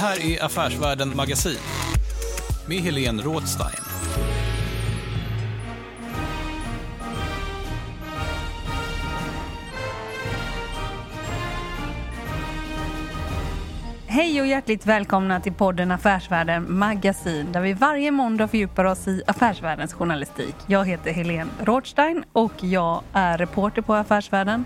Här är Affärsvärlden Magasin med Helene Rådstein. Hej och hjärtligt välkomna till podden Affärsvärlden Magasin där vi varje måndag fördjupar oss i affärsvärldens journalistik. Jag heter Helene Rådstein och jag är reporter på Affärsvärlden.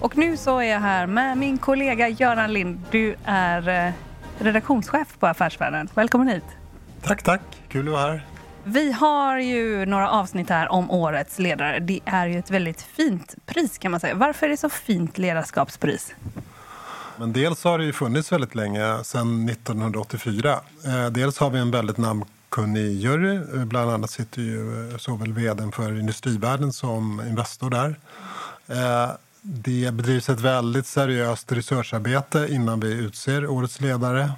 Och nu så är jag här med min kollega Göran Lind. Du är eh, redaktionschef på Affärsvärlden. Välkommen hit. Tack, tack. Kul att vara här. Vi har ju några avsnitt här om årets ledare. Det är ju ett väldigt fint pris kan man säga. Varför är det så fint ledarskapspris? Men dels har det ju funnits väldigt länge, sedan 1984. Eh, dels har vi en väldigt namnkunnig jury. Eh, bland annat sitter ju eh, såväl vd för Industrivärden som Investor där. Det bedrivs ett väldigt seriöst researcharbete innan vi utser årets ledare.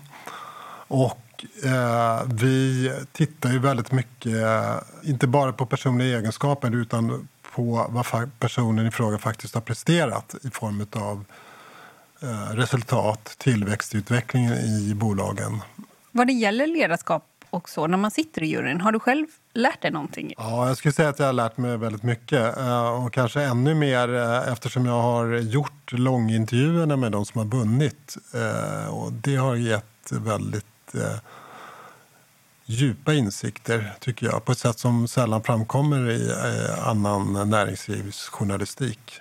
Och eh, vi tittar ju väldigt mycket, inte bara på personliga egenskaper utan på vad personen i fråga faktiskt har presterat i form av eh, resultat, tillväxtutveckling i bolagen. Vad det gäller ledarskap och så, när man sitter i juryn, har du själv lärt dig någonting? Ja, jag skulle säga att jag har lärt mig väldigt mycket. Eh, och kanske ännu mer eh, eftersom jag har gjort långintervjuerna med de som har vunnit. Eh, och det har gett väldigt djupa insikter, tycker jag, på ett sätt som sällan framkommer i annan näringslivsjournalistik.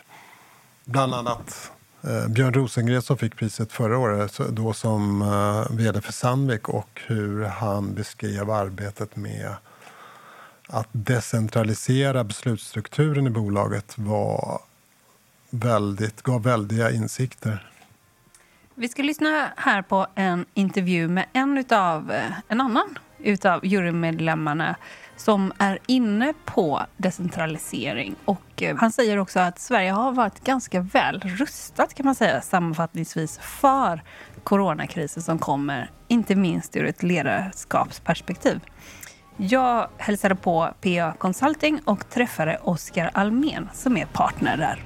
Bland annat Eh, Björn Rosengren som fick priset förra året, då som eh, vd för Sandvik och hur han beskrev arbetet med att decentralisera beslutsstrukturen i bolaget var väldigt, gav väldiga insikter. Vi ska lyssna här på en intervju med en, utav, eh, en annan utav jurymedlemmarna som är inne på decentralisering. Och eh, han säger också att Sverige har varit ganska väl rustat kan man säga sammanfattningsvis för coronakrisen som kommer, inte minst ur ett ledarskapsperspektiv. Jag hälsade på PA Consulting och träffade Oskar Almen som är partner där.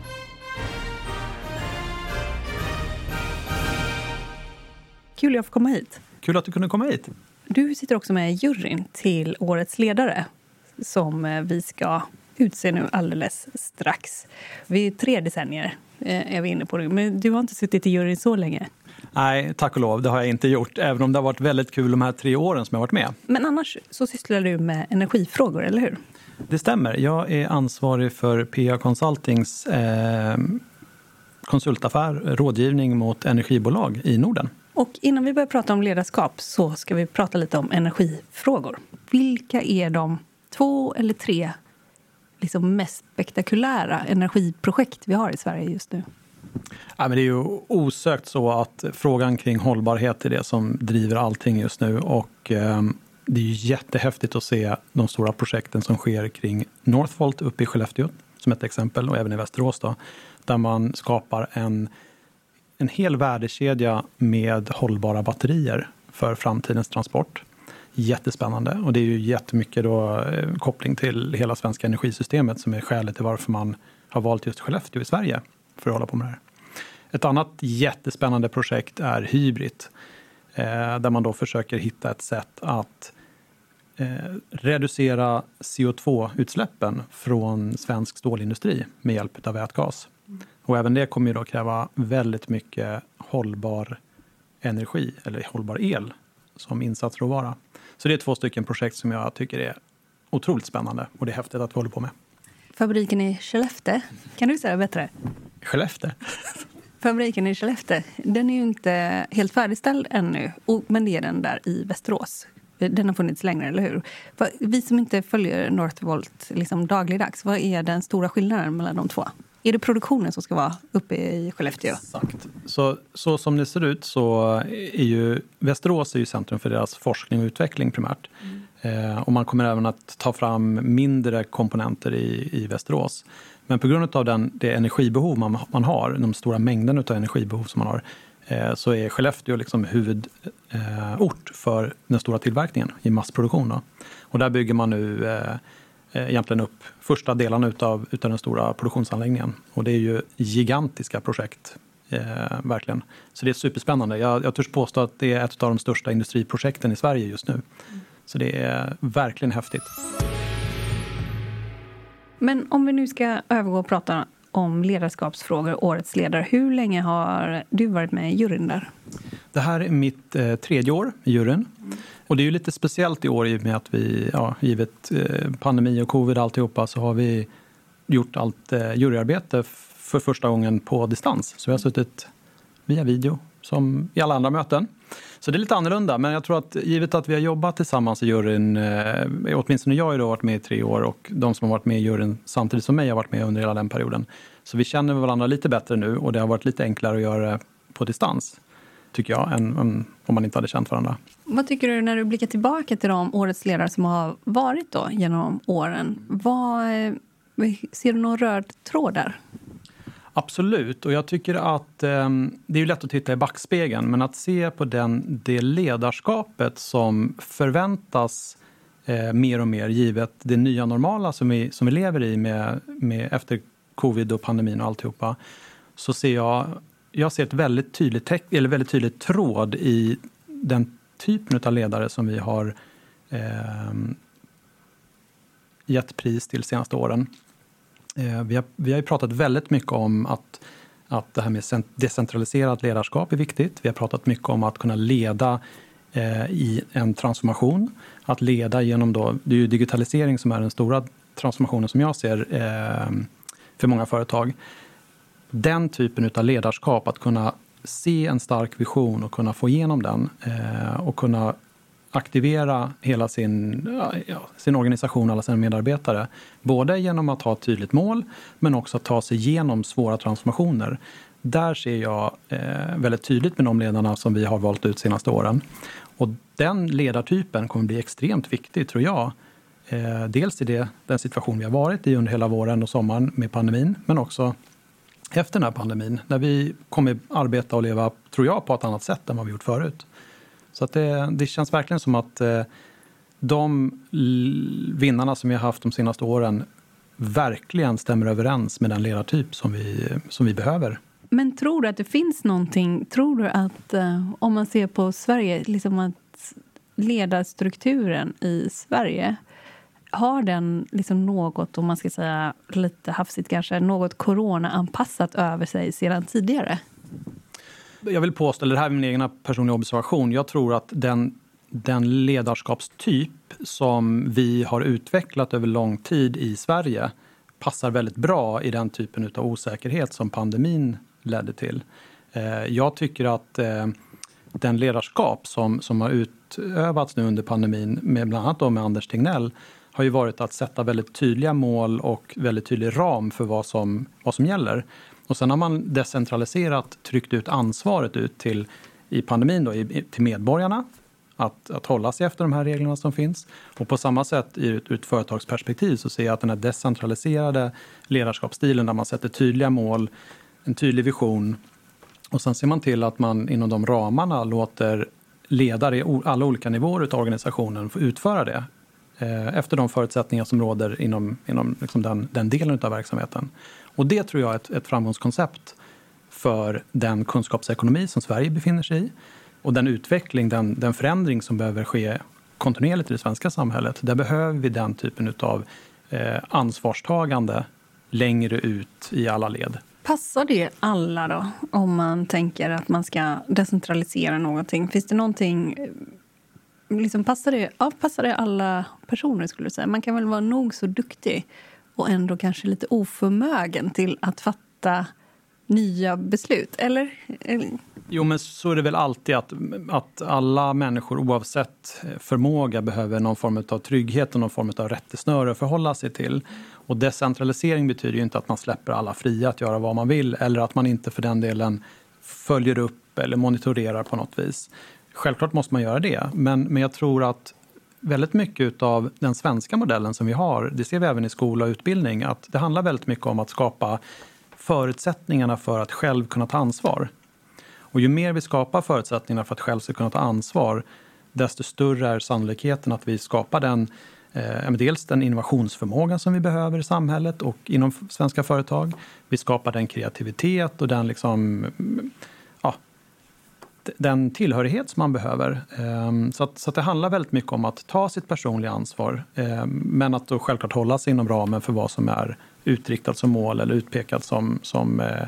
Kul att jag får komma hit. Kul att du kunde komma hit. Du sitter också med i juryn till Årets ledare som eh, vi ska utse nu alldeles strax. Vi är tre decennier eh, är vi inne på det. Men du har inte suttit i juryn så länge. Nej, tack och lov, det har jag inte gjort. Även om det har varit väldigt kul de här tre åren som jag varit med. Men annars så sysslar du med energifrågor, eller hur? Det stämmer. Jag är ansvarig för PA Consultings eh, konsultaffär, rådgivning mot energibolag i Norden. Och innan vi börjar prata om ledarskap så ska vi prata lite om energifrågor. Vilka är de två eller tre liksom mest spektakulära energiprojekt vi har i Sverige just nu? Ja, men det är ju osökt så att frågan kring hållbarhet är det som driver allting just nu. Och, eh, det är ju jättehäftigt att se de stora projekten som sker kring Northvolt uppe i Skellefteå, som ett exempel, och även i Västerås. Då, där man skapar en, en hel värdekedja med hållbara batterier för framtidens transport. Jättespännande. Och det är ju jättemycket då, eh, koppling till hela svenska energisystemet som är skälet till varför man har valt just Skellefteå i Sverige för att hålla på med det här. Ett annat jättespännande projekt är Hybrid. Eh, där man då försöker hitta ett sätt att eh, reducera CO2-utsläppen från svensk stålindustri med hjälp av vätgas. Och även det kommer ju då kräva väldigt mycket hållbar energi, eller hållbar el, som insatsråvara. Så det är två stycken projekt som jag tycker är otroligt spännande och det är häftigt att vi håller på med. Fabriken i Skellefteå, kan du säga det bättre? Skellefteå? Fabriken i Skellefteå, den är ju inte helt färdigställd ännu, men det är den där i Västerås. Den har funnits längre, eller hur? Vi som inte följer Northvolt liksom dagligdags, vad är den stora skillnaden mellan de två? Är det produktionen som ska vara uppe i Skellefteå? Exakt. Så, så som det ser ut så är ju Västerås är ju centrum för deras forskning och utveckling primärt. Mm. Eh, och man kommer även att ta fram mindre komponenter i, i Västerås. Men på grund av den, det energibehov man, man har, de stora mängderna av energibehov som man har, eh, så är Skellefteå liksom huvudort eh, för den stora tillverkningen i massproduktion. Då. Och där bygger man nu eh, Eh, egentligen upp första delarna utav, utav den stora produktionsanläggningen. Och det är ju gigantiska projekt, eh, verkligen. Så det är superspännande. Jag, jag törs påstå att det är ett av de största industriprojekten i Sverige just nu. Så det är verkligen häftigt. Men om vi nu ska övergå och prata om ledarskapsfrågor, årets ledare. Hur länge har du varit med i juryn där? Det här är mitt eh, tredje år i juryn. Mm. Och det är ju lite speciellt i år i och med att vi, ja, givet eh, pandemi och covid och alltihopa, så har vi gjort allt eh, juryarbete för första gången på distans. Så vi har suttit via video, som i alla andra möten. Så det är lite annorlunda, men jag tror att givet att vi har jobbat tillsammans i juryn, eh, åtminstone jag har varit med i tre år och de som har varit med i juryn samtidigt som mig har varit med under hela den perioden. Så vi känner varandra lite bättre nu och det har varit lite enklare att göra det på distans, tycker jag, än om man inte hade känt varandra. Vad tycker du när du blickar tillbaka till de årets ledare som har varit då genom åren? Vad, eh, ser du någon röd tråd där? Absolut, och jag tycker att eh, det är lätt att titta i backspegeln, men att se på den, det ledarskapet som förväntas eh, mer och mer givet det nya normala som vi, som vi lever i med, med efter covid och pandemin och alltihopa, så ser jag, jag ser ett väldigt tydligt, eller väldigt tydligt tråd i den typen av ledare som vi har eh, gett pris till de senaste åren. Eh, vi, har, vi har pratat väldigt mycket om att, att det här med decentraliserat ledarskap är viktigt. Vi har pratat mycket om att kunna leda eh, i en transformation. Att leda genom då, det är ju digitalisering som är den stora transformationen som jag ser eh, för många företag. Den typen av ledarskap, att kunna se en stark vision och kunna få igenom den eh, och kunna aktivera hela sin, ja, sin organisation, alla sina medarbetare. Både genom att ha ett tydligt mål, men också att ta sig igenom svåra transformationer. Där ser jag eh, väldigt tydligt med de ledarna som vi har valt ut de senaste åren. Och den ledartypen kommer bli extremt viktig, tror jag. Eh, dels i det, den situation vi har varit i under hela våren och sommaren med pandemin, men också efter den här pandemin, när vi kommer arbeta och leva, tror jag, på ett annat sätt än vad vi gjort förut. Så att det, det känns verkligen som att eh, de vinnarna som vi har haft de senaste åren verkligen stämmer överens med den ledartyp som vi, som vi behöver. Men tror du att det finns någonting, tror du att eh, om man ser på Sverige, liksom att ledarstrukturen i Sverige har den liksom något, om man ska säga lite hafsigt kanske, något corona-anpassat över sig sedan tidigare? Jag vill påstå, eller det här är min egen personliga observation, jag tror att den, den ledarskapstyp som vi har utvecklat över lång tid i Sverige passar väldigt bra i den typen av osäkerhet som pandemin ledde till. Eh, jag tycker att eh, den ledarskap som, som har utövats nu under pandemin, med bland annat med Anders Tegnell, har ju varit att sätta väldigt tydliga mål och väldigt tydlig ram för vad som, vad som gäller. Och sen har man decentraliserat tryckt ut ansvaret ut till, i pandemin då, till medborgarna att, att hålla sig efter de här reglerna som finns. Och på samma sätt ur ett, ur ett företagsperspektiv så ser jag att den här decentraliserade ledarskapsstilen där man sätter tydliga mål, en tydlig vision och sen ser man till att man inom de ramarna låter ledare i alla olika nivåer av organisationen få utföra det Eh, efter de förutsättningar som råder inom, inom liksom den, den delen av verksamheten. Och det tror jag är ett, ett framgångskoncept för den kunskapsekonomi som Sverige befinner sig i och den utveckling, den, den förändring som behöver ske kontinuerligt i det svenska samhället. Där behöver vi den typen av eh, ansvarstagande längre ut i alla led. Passar det alla då, om man tänker att man ska decentralisera någonting? Finns det någonting... Eh, liksom passar, det, ja, passar det alla personer? skulle du säga? Man kan väl vara nog så duktig och ändå kanske lite oförmögen till att fatta nya beslut, eller? Jo, men så är det väl alltid att, att alla människor oavsett eh, förmåga behöver någon form av trygghet och någon form av rättesnöre att förhålla sig till. Och decentralisering betyder ju inte att man släpper alla fria att göra vad man vill eller att man inte för den delen följer upp eller monitorerar på något vis. Självklart måste man göra det, men, men jag tror att väldigt mycket av den svenska modellen som vi har, det ser vi även i skola och utbildning, att det handlar väldigt mycket om att skapa förutsättningarna för att själv kunna ta ansvar. Och ju mer vi skapar förutsättningarna för att själv ska kunna ta ansvar, desto större är sannolikheten att vi skapar den eh, dels den innovationsförmåga som vi behöver i samhället och inom svenska företag. Vi skapar den kreativitet och den, liksom, den tillhörighet som man behöver. Ehm, så, att, så att det handlar väldigt mycket om att ta sitt personliga ansvar ehm, men att då självklart hålla sig inom ramen för vad som är utriktat som mål eller utpekat som, som eh,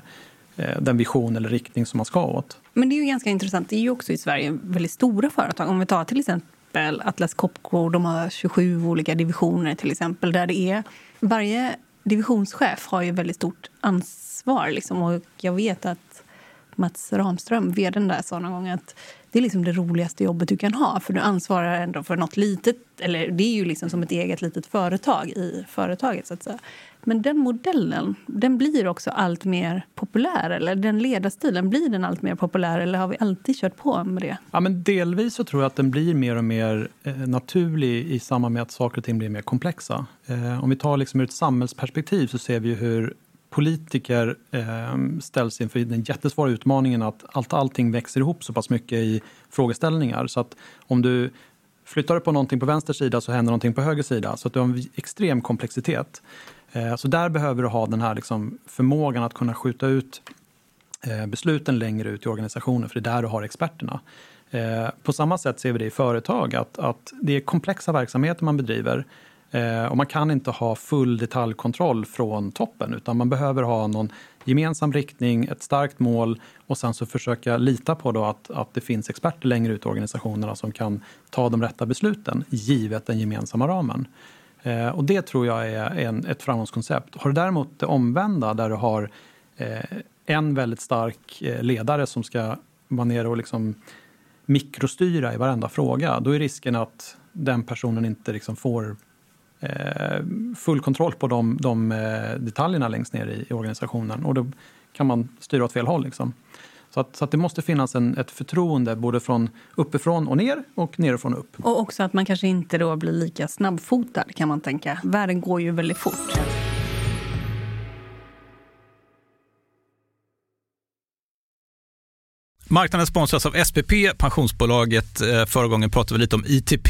eh, den vision eller riktning som man ska åt. Men det är ju ganska intressant. Det är ju också i Sverige väldigt stora företag. Om vi tar till exempel Atlas Copco, de har 27 olika divisioner till exempel. Där det är, varje divisionschef har ju väldigt stort ansvar. Liksom. Och jag vet att Mats Ramström, vd där, sa någon gång att det är liksom det roligaste jobbet du kan ha. För du ansvarar ändå för något litet, eller det är ju liksom som ett eget litet företag i företaget. så att säga. Men den modellen den blir också allt mer populär. Eller den ledarstilen, blir den allt mer populär eller har vi alltid kört på med det? Ja, men delvis så tror jag att den blir mer och mer eh, naturlig i samband med att saker och ting blir mer komplexa. Eh, om vi tar liksom ur ett samhällsperspektiv så ser vi ju hur politiker eh, ställs inför den jättesvåra utmaningen att allt, allting växer ihop så pass mycket i frågeställningar. Så att om du flyttar på någonting på vänster sida så händer någonting på höger sida. Så att du har en extrem komplexitet. Eh, så där behöver du ha den här liksom förmågan att kunna skjuta ut eh, besluten längre ut i organisationen, för det är där du har experterna. Eh, på samma sätt ser vi det i företag, att, att det är komplexa verksamheter man bedriver Eh, och man kan inte ha full detaljkontroll från toppen utan man behöver ha någon gemensam riktning, ett starkt mål och sen så försöka lita på då att, att det finns experter längre ut i organisationerna som kan ta de rätta besluten givet den gemensamma ramen. Eh, och det tror jag är en, ett framgångskoncept. Har du däremot det omvända där du har eh, en väldigt stark eh, ledare som ska vara nere och liksom mikrostyra i varenda fråga, då är risken att den personen inte liksom får full kontroll på de, de eh, detaljerna längst ner i, i, organisationen och då kan man styra åt fel håll. Liksom. Så att, så att det måste finnas en, ett förtroende både från uppifrån och ner och nerifrån och upp. Och också att man kanske inte då blir lika snabbfotad kan man tänka. Världen går ju väldigt fort. Marknaden sponsras av SPP, pensionsbolaget. Eh, förra gången pratade vi lite om ITP.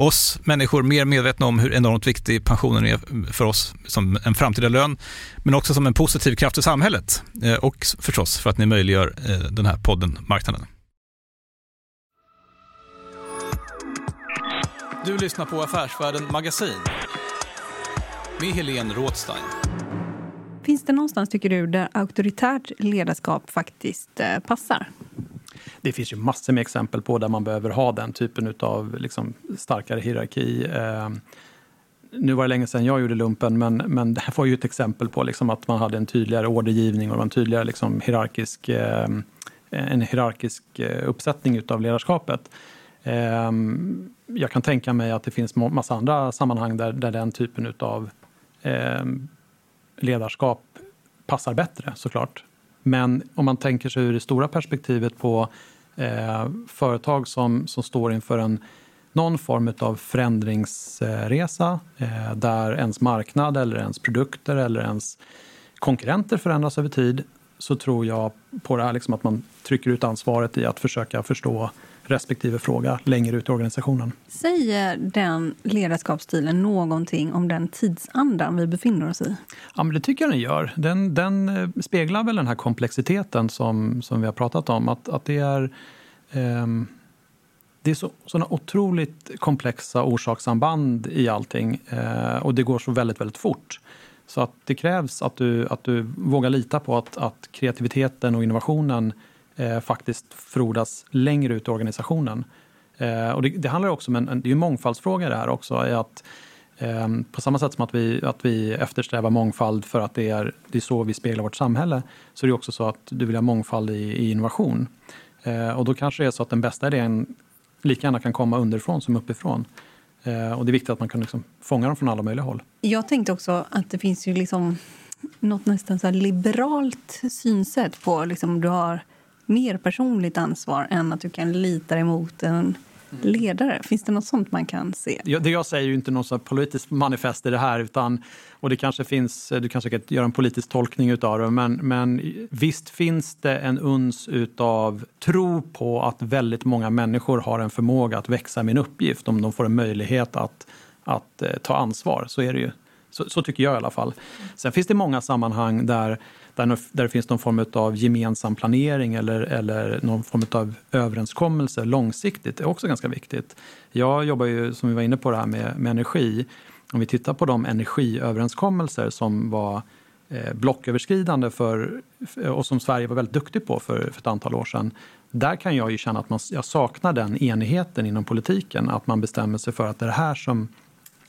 oss människor mer medvetna om hur enormt viktig pensionen är för oss som en framtida lön, men också som en positiv kraft i samhället eh, och förstås för att ni möjliggör eh, den här podden Marknaden. Du lyssnar på Affärsvärlden Magasin med Helene Rådstein. Finns det någonstans, tycker du, där auktoritärt ledarskap faktiskt eh, passar? Det finns ju massor med exempel på där man behöver ha den typen av liksom, starkare hierarki. Eh, nu var det länge sedan jag gjorde lumpen, men, men det här var ju ett exempel på liksom, att man hade en tydligare ordergivning och en tydligare liksom, hierarkisk, eh, en hierarkisk eh, uppsättning av ledarskapet. Eh, jag kan tänka mig att det finns massa andra sammanhang där, där den typen av ehm, ledarskap passar bättre såklart. Men om man tänker sig ur det stora perspektivet på eh, företag som, som står inför en, någon form av förändringsresa eh, där ens marknad eller ens produkter eller ens konkurrenter förändras över tid så tror jag på det här liksom att man trycker ut ansvaret i att försöka förstå respektive fråga längre ut i organisationen. Säger den ledarskapsstilen någonting om den tidsandan vi befinner oss i? Ja, men det tycker jag den gör. Den, den eh, speglar väl den här komplexiteten som, som vi har pratat om. Att, att det är, eh, det är så, såna otroligt komplexa orsakssamband i allting eh, och det går så väldigt, väldigt fort. Så att det krävs att du, att du vågar lita på att, att kreativiteten och innovationen eh, faktiskt frodas längre ut i organisationen. Eh, och det, det, handlar också om en, en, det är en mångfaldsfråga det här också. Är att, eh, på samma sätt som att vi, att vi eftersträvar mångfald för att det är, det är så vi speglar vårt samhälle så är det också så att du vill ha mångfald i, i innovation. Eh, och då kanske det är så att den bästa idén lika gärna kan komma underifrån som uppifrån. Eh, och det är viktigt att man kan liksom fånga dem från alla möjliga håll. Jag tänkte också att det finns ju liksom något nästan så liberalt synsätt på liksom du har mer personligt ansvar än att du kan lita emot en ledare? Finns det något sånt man kan se? Jag, det jag säger är inte något politiskt manifest i det här. Utan, och det kanske finns, du kan säkert göra en politisk tolkning av det. Men, men visst finns det en uns av tro på att väldigt många människor har en förmåga att växa med en uppgift om de får en möjlighet att, att eh, ta ansvar. Så är det ju. Så, så, tycker jag i alla fall. Sen finns det många sammanhang där där, där det finns någon form av gemensam planering eller, eller någon form av överenskommelse långsiktigt. Är också ganska viktigt. Jag jobbar ju, som vi var inne på, det här med, med energi. Om vi tittar på de energiöverenskommelser som var eh, blocköverskridande för, eh, och som Sverige var väldigt duktig på för, för ett antal år sedan. Där kan jag ju känna att man, jag saknar den enigheten inom politiken. Att man bestämmer sig för att det är det här som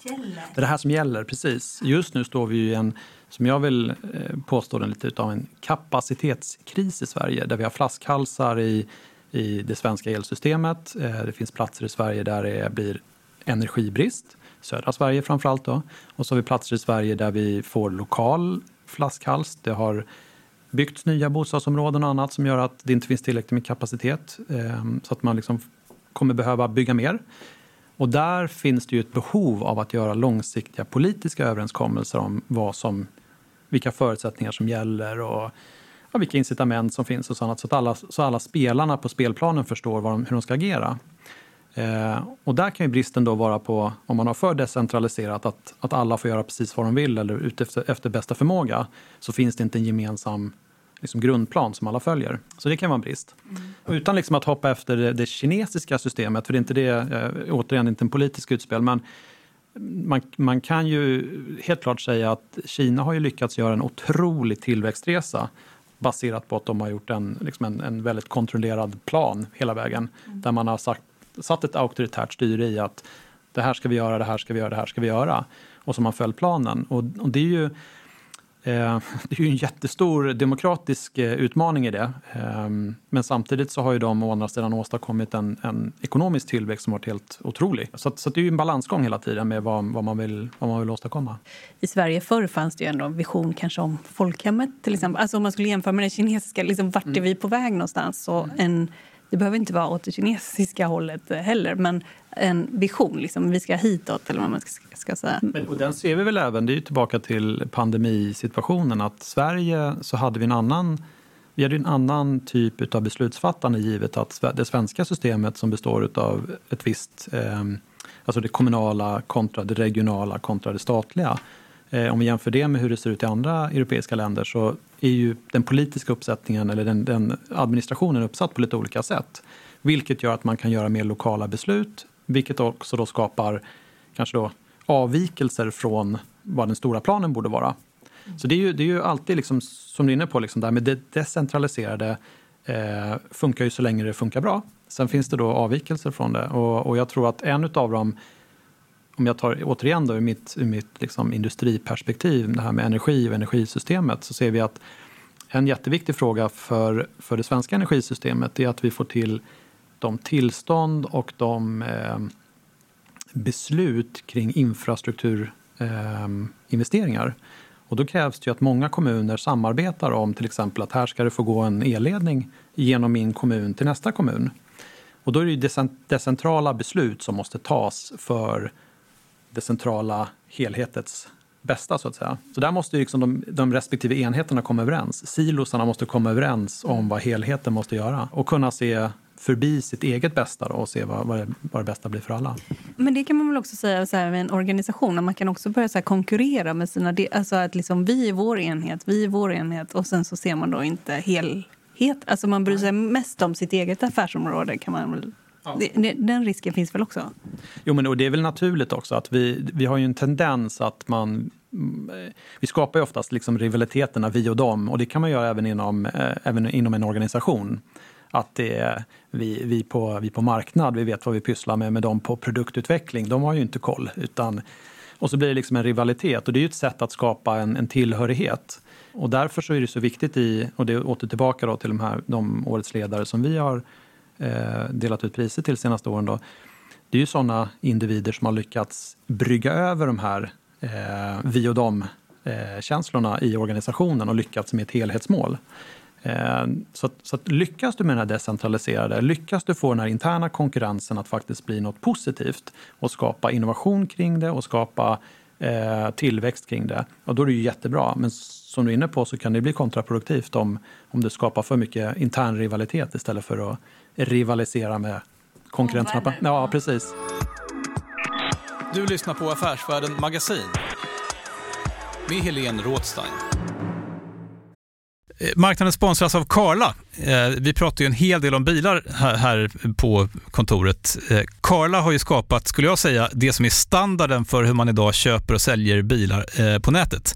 gäller. Det är det här som gäller, precis. Just nu står vi i en som jag vill eh, påstå den lite av en kapacitetskris i Sverige där vi har flaskhalsar i, i det svenska elsystemet. Eh, det finns platser i Sverige där det blir energibrist, södra Sverige framförallt då. Och så har vi platser i Sverige där vi får lokal flaskhals. Det har byggts nya bostadsområden och annat som gör att det inte finns tillräckligt med kapacitet eh, så att man liksom kommer behöva bygga mer. Och där finns det ju ett behov av att göra långsiktiga politiska överenskommelser om vad som vilka förutsättningar som gäller och ja, vilka incitament som finns och sånt, så att alla, så alla spelarna på spelplanen förstår de, hur de ska agera. Eh, och där kan ju bristen då vara på, om man har för decentraliserat, att, att alla får göra precis vad de vill eller utefter efter bästa förmåga, så finns det inte en gemensam liksom, grundplan som alla följer. Så det kan vara en brist. Mm. Utan liksom att hoppa efter det, det, kinesiska systemet, för det är inte det, eh, återigen inte en politisk utspel, men man, man, kan ju helt klart säga att Kina har ju lyckats göra en otrolig tillväxtresa baserat på att de har gjort en, liksom en, en väldigt kontrollerad plan hela vägen. Mm. Där man har sagt, satt ett auktoritärt styre i att det här ska vi göra, det här ska vi göra, det här ska vi göra. Och så har man följt planen. Och, och det är ju det är ju en jättestor demokratisk eh, utmaning i det. Ehm, men samtidigt så har ju de å andra sidan åstadkommit en, en ekonomisk tillväxt som varit helt otrolig. Så, så det är ju en balansgång hela tiden med vad, vad, man vill, vad man vill åstadkomma. I Sverige förr fanns det ju ändå en vision kanske om folkhemmet till exempel. Alltså om man skulle jämföra med det kinesiska, liksom, vart är vi på väg någonstans? Så en det behöver inte vara åt det kinesiska hållet heller, men en vision. Liksom, vi ska hitåt, eller vad man ska, ska säga. Men, och den ser vi väl även, det är ju tillbaka till pandemisituationen, att Sverige så hade vi en annan vi hade en annan typ av beslutsfattande givet att det svenska systemet som består av ett visst, ehm, alltså det kommunala kontra det regionala kontra det statliga. Eh, om vi jämför det med hur det ser ut i andra europeiska länder så är ju den politiska uppsättningen eller den, den administrationen uppsatt på lite olika sätt. Vilket gör att man kan göra mer lokala beslut, vilket också då skapar kanske då avvikelser från vad den stora planen borde vara. Så det är ju, det är ju alltid, liksom, som du är inne på, liksom, det med det decentraliserade eh, funkar ju så länge det funkar bra. Sen finns det då avvikelser från det och, och jag tror att en av dem om jag tar återigen då ur mitt, ur mitt liksom industriperspektiv, det här med energi och energisystemet, så ser vi att en jätteviktig fråga för, för det svenska energisystemet är att vi får till de tillstånd och de eh, beslut kring infrastrukturinvesteringar. Eh, och då krävs det ju att många kommuner samarbetar om till exempel att här ska det få gå en elledning genom min kommun till nästa kommun. Och då är det ju decentrala beslut som måste tas för det centrala helhetets bästa så att säga. Så där måste liksom de, de respektive enheterna komma överens. Silosarna måste komma överens om vad helheten måste göra och kunna se förbi sitt eget bästa då, och se vad, vad, det, vad det bästa blir för alla. Men det kan man väl också säga så här, med en organisation, man kan också börja så konkurrera med sina... Alltså att liksom vi är vår enhet, vi är vår enhet och sen så ser man då inte helhet. Alltså man bryr sig mest om sitt eget affärsområde kan man väl Ja. Det, den risken finns väl också? Jo, men och det är väl naturligt också att vi, vi har ju en tendens att man vi skapar ju oftast liksom rivaliteterna vi och dem och det kan man göra även inom, eh, även inom en organisation. Att det är vi, vi, på, vi på marknad, vi vet vad vi pysslar med, med dem på produktutveckling, de har ju inte koll. Utan, och så blir det liksom en rivalitet och det är ju ett sätt att skapa en, en tillhörighet. Och därför så är det så viktigt i, och det åter tillbaka då till de här de årets ledare som vi har eh, Eh, delat ut priser till de senaste åren. Då, det är ju sådana individer som har lyckats brygga över de här eh, vi och dem-känslorna eh, i organisationen och lyckats med ett helhetsmål. Eh, så, att, så att lyckas du med den här decentraliserade, lyckas du få den här interna konkurrensen att faktiskt bli något positivt och skapa innovation kring det och skapa eh, tillväxt kring det, och då är det ju jättebra. Men som du är inne på så kan det bli kontraproduktivt om, om du skapar för mycket intern rivalitet istället för att rivalisera med konkurrenterna. Ja, precis. Du lyssnar på Affärsvärlden Magasin med Helene Rådstein. Eh, marknaden sponsras av Karla. Eh, vi pratar ju en hel del om bilar här på kontoret. Eh, Karla har ju skapat, skulle jag säga, det som är standarden för hur man idag köper och säljer bilar på nätet.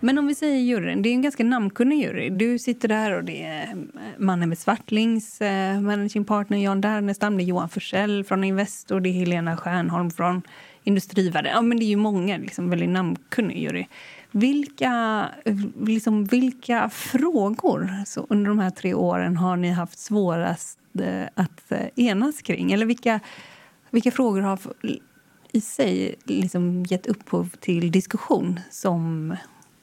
Men om vi säger juryn, det är en ganska namnkunnig jury. Du sitter där och det är eh, mannen med Svartlings eh, managing partner Jan Dernestam, det är Johan Forsell från Investor, det är Helena Stjärnholm från Industrivärden. Ja, men det är ju många, liksom, väldigt namnkunnig jury. Vilka, eh, liksom, vilka frågor så under de här tre åren har ni haft svårast eh, att eh, enas kring? Eller vilka, vilka frågor har i sig liksom gett upphov till diskussion som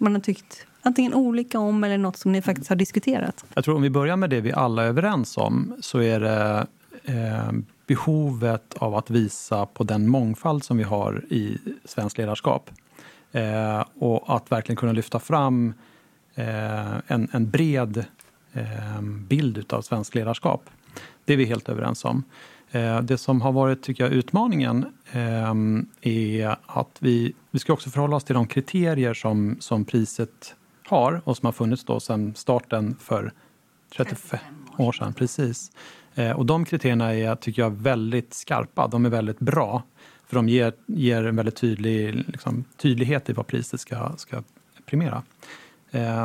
man har tyckt antingen olika om eller nåt som ni faktiskt har diskuterat? Jag tror om vi börjar med det vi alla är överens om så är det eh, behovet av att visa på den mångfald som vi har i svenskt ledarskap. Eh, och att verkligen kunna lyfta fram eh, en, en, bred eh, bild av svensk ledarskap. Det är vi helt överens om. Eh, det som har varit tycker jag, utmaningen eh, är att vi, vi ska också förhålla oss till de kriterier som, som priset har och som har funnits då sedan starten för 35 år sedan. Precis. Eh, och de kriterierna är, tycker jag, väldigt skarpa. De är väldigt bra. För de ger, ger en väldigt tydlig liksom, tydlighet i vad priset ska, ska primera.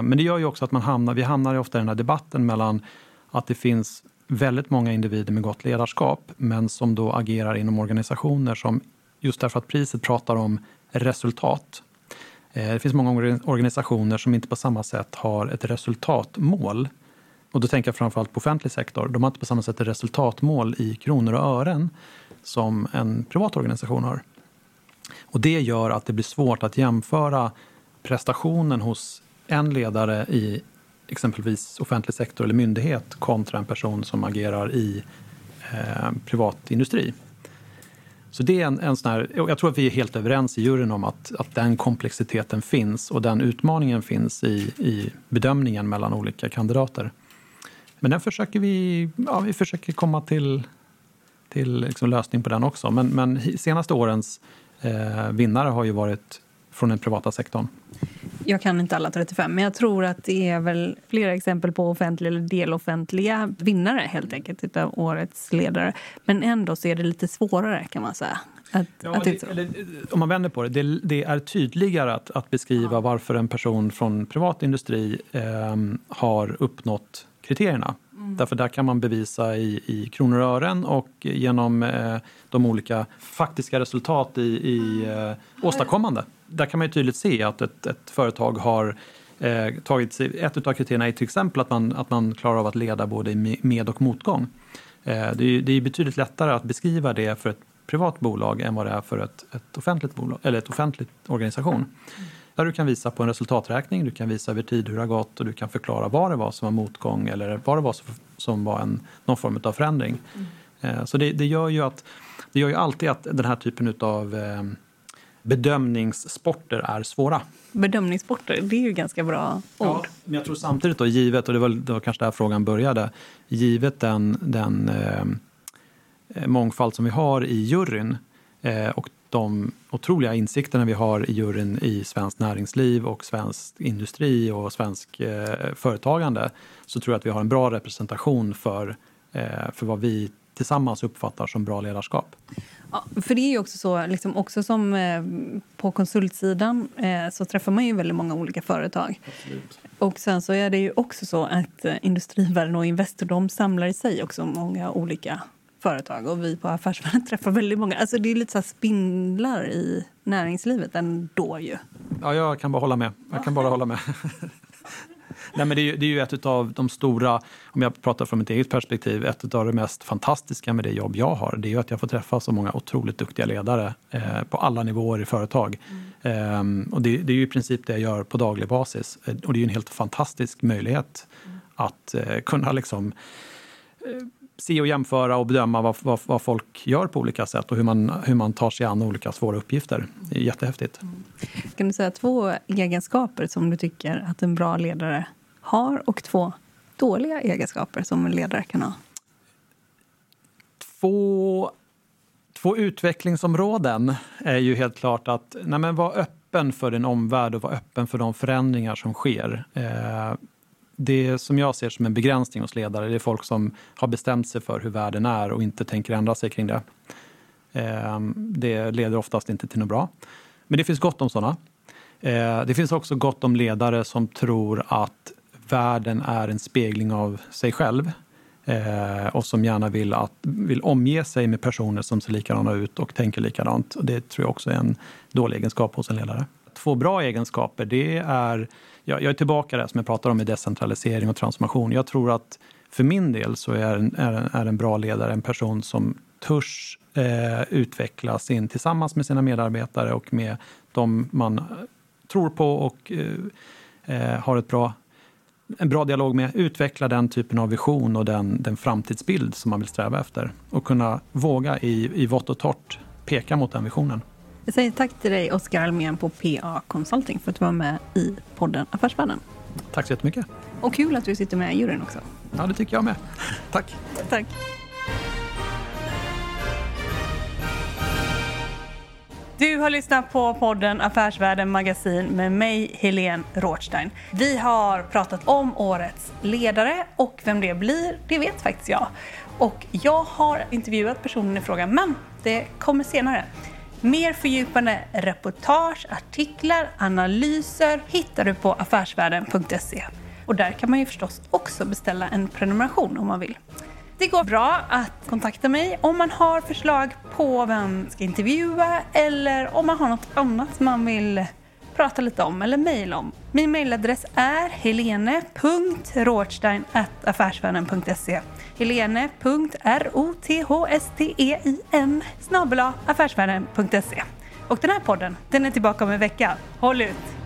Men det gör ju också att man hamnar, vi hamnar ofta i den här debatten mellan att det finns väldigt många individer med gott ledarskap men som då agerar inom organisationer som just därför att priset pratar om resultat. Eh, det finns många organisationer som inte på samma sätt har ett resultatmål. Och då tänker jag framförallt på offentlig sektor. De har inte på samma sätt ett resultatmål i kronor och ören som en privat organisation har. Och det gör att det blir svårt att jämföra prestationen hos en ledare i exempelvis offentlig sektor eller myndighet kontra en person som agerar i eh, privat industri. Så det är en, en sån här, jag tror att vi är helt överens i juryn om att, att den komplexiteten finns och den utmaningen finns i, i bedömningen mellan olika kandidater. Men den försöker vi, ja, vi försöker komma till, till liksom lösning på den också. Men, men senaste årens eh, vinnare har ju varit från den privata sektorn. Jag kan inte alla 35, men jag tror att det är väl flera exempel på offentliga eller deloffentliga vinnare helt enkelt utav årets ledare. Men ändå så är det lite svårare kan man säga. Att, ja, att det, eller, om man vänder på det, det, det är tydligare att, att beskriva ja. varför en person från privat industri eh, har uppnått kriterierna. Mm. Därför där kan man bevisa i, i kronor och ören och genom eh, de olika faktiska resultat i, i eh, åstadkommande. Där kan man tydligt se att ett, ett företag har eh, tagit sig, ett av kriterierna är till exempel att man, att man klarar av att leda både med och motgång. Eh, det, är, det är betydligt lättare att beskriva det för ett privat bolag än vad det är för ett, ett offentligt bolag eller ett offentligt organisation. Där du kan visa på en resultaträkning, du kan visa över tid hur det har gått och du kan förklara vad det var som var motgång eller vad det var som var en, någon form av förändring. Mm. Så det, det, gör ju att, det gör ju alltid att den här typen av eh, bedömningssporter är svåra. Bedömningssporter, det är ju ganska bra ord. Ja, men jag tror samtidigt då, givet, och det var, det var kanske där frågan började, givet den, den eh, mångfald som vi har i juryn eh, och de otroliga insikterna vi har i juryn i svenskt näringsliv och svensk industri och svensk eh, företagande så tror jag att vi har en bra representation för, eh, för vad vi tillsammans uppfattar som bra ledarskap. Ja, för det är ju också så, liksom också som eh, på konsultsidan eh, så träffar man ju väldigt många olika företag. Absolut. Och sen så är det ju också så att eh, Industrivärden och Investor de samlar i sig också många olika företag och vi på Affärsvärlden träffar väldigt många. Alltså det är lite så spindlar i näringslivet ändå ju. Ja, jag kan bara hålla med. Jag kan bara hålla med. Nej, men det, är ju, det är ju ett av de stora, om jag pratar från mitt eget perspektiv, ett av det mest fantastiska med det jobb jag har. Det är ju att jag får träffa så många otroligt duktiga ledare eh, på alla nivåer i företag. Mm. Eh, och det, det, är ju i princip det jag gör på daglig basis. Eh, och det är ju en helt fantastisk möjlighet mm. att eh, kunna liksom eh, se och jämföra och bedöma vad, vad, vad, folk gör på olika sätt och hur man, hur man tar sig an olika svåra uppgifter. Det är jättehäftigt. Mm. Kan du säga två egenskaper som du tycker att en bra ledare har och två dåliga egenskaper som en ledare kan ha? Två, två utvecklingsområden är ju helt klart att nej men vara öppen för din omvärld och vara öppen för de förändringar som sker. Eh, det som jag ser som en begränsning hos ledare det är folk som har bestämt sig för hur världen är och inte tänker ändra sig kring det. Eh, det leder oftast inte till något bra. Men det finns gott om sådana. Eh, det finns också gott om ledare som tror att världen är en spegling av sig själv eh, och som gärna vill, att, vill omge sig med personer som ser likadana ut och tänker likadant. Och det tror jag också är en dålig egenskap hos en ledare. Två bra egenskaper, det är, jag, jag är tillbaka där som jag pratade om med decentralisering och transformation. Jag tror att för min del så är en, är en, är en bra ledare en person som törs eh, utvecklas sin tillsammans med sina medarbetare och med de man tror på och eh, eh har ett bra, en bra dialog med. Utveckla den typen av vision och den, den framtidsbild som man vill sträva efter och kunna våga i, i vått och torrt peka mot den visionen. Jag säger tack till dig, Oskar Almén på PA Consulting, för att du var med i podden Affärsvärlden. Tack så jättemycket. Och kul att du sitter med i juryn också. Ja, det tycker jag med. Tack. Tack. Du har lyssnat på podden Affärsvärlden Magasin med mig, Helene Rothstein. Vi har pratat om årets ledare och vem det blir, det vet faktiskt jag. Och jag har intervjuat personen i fråga, men det kommer senare. Mer fördjupande reportage, artiklar, analyser hittar du på affärsvärlden.se. Och där kan man ju förstås också beställa en prenumeration om man vill. Det går bra att kontakta mig om man har förslag på vem man ska intervjua eller om man har något annat man vill prata lite om eller mejla om. Min mejladress är helene.rothstein.affärsvärlden.se helene.rothstein snabel affärsvärlden.se Och den här podden, den är tillbaka om en vecka. Håll ut!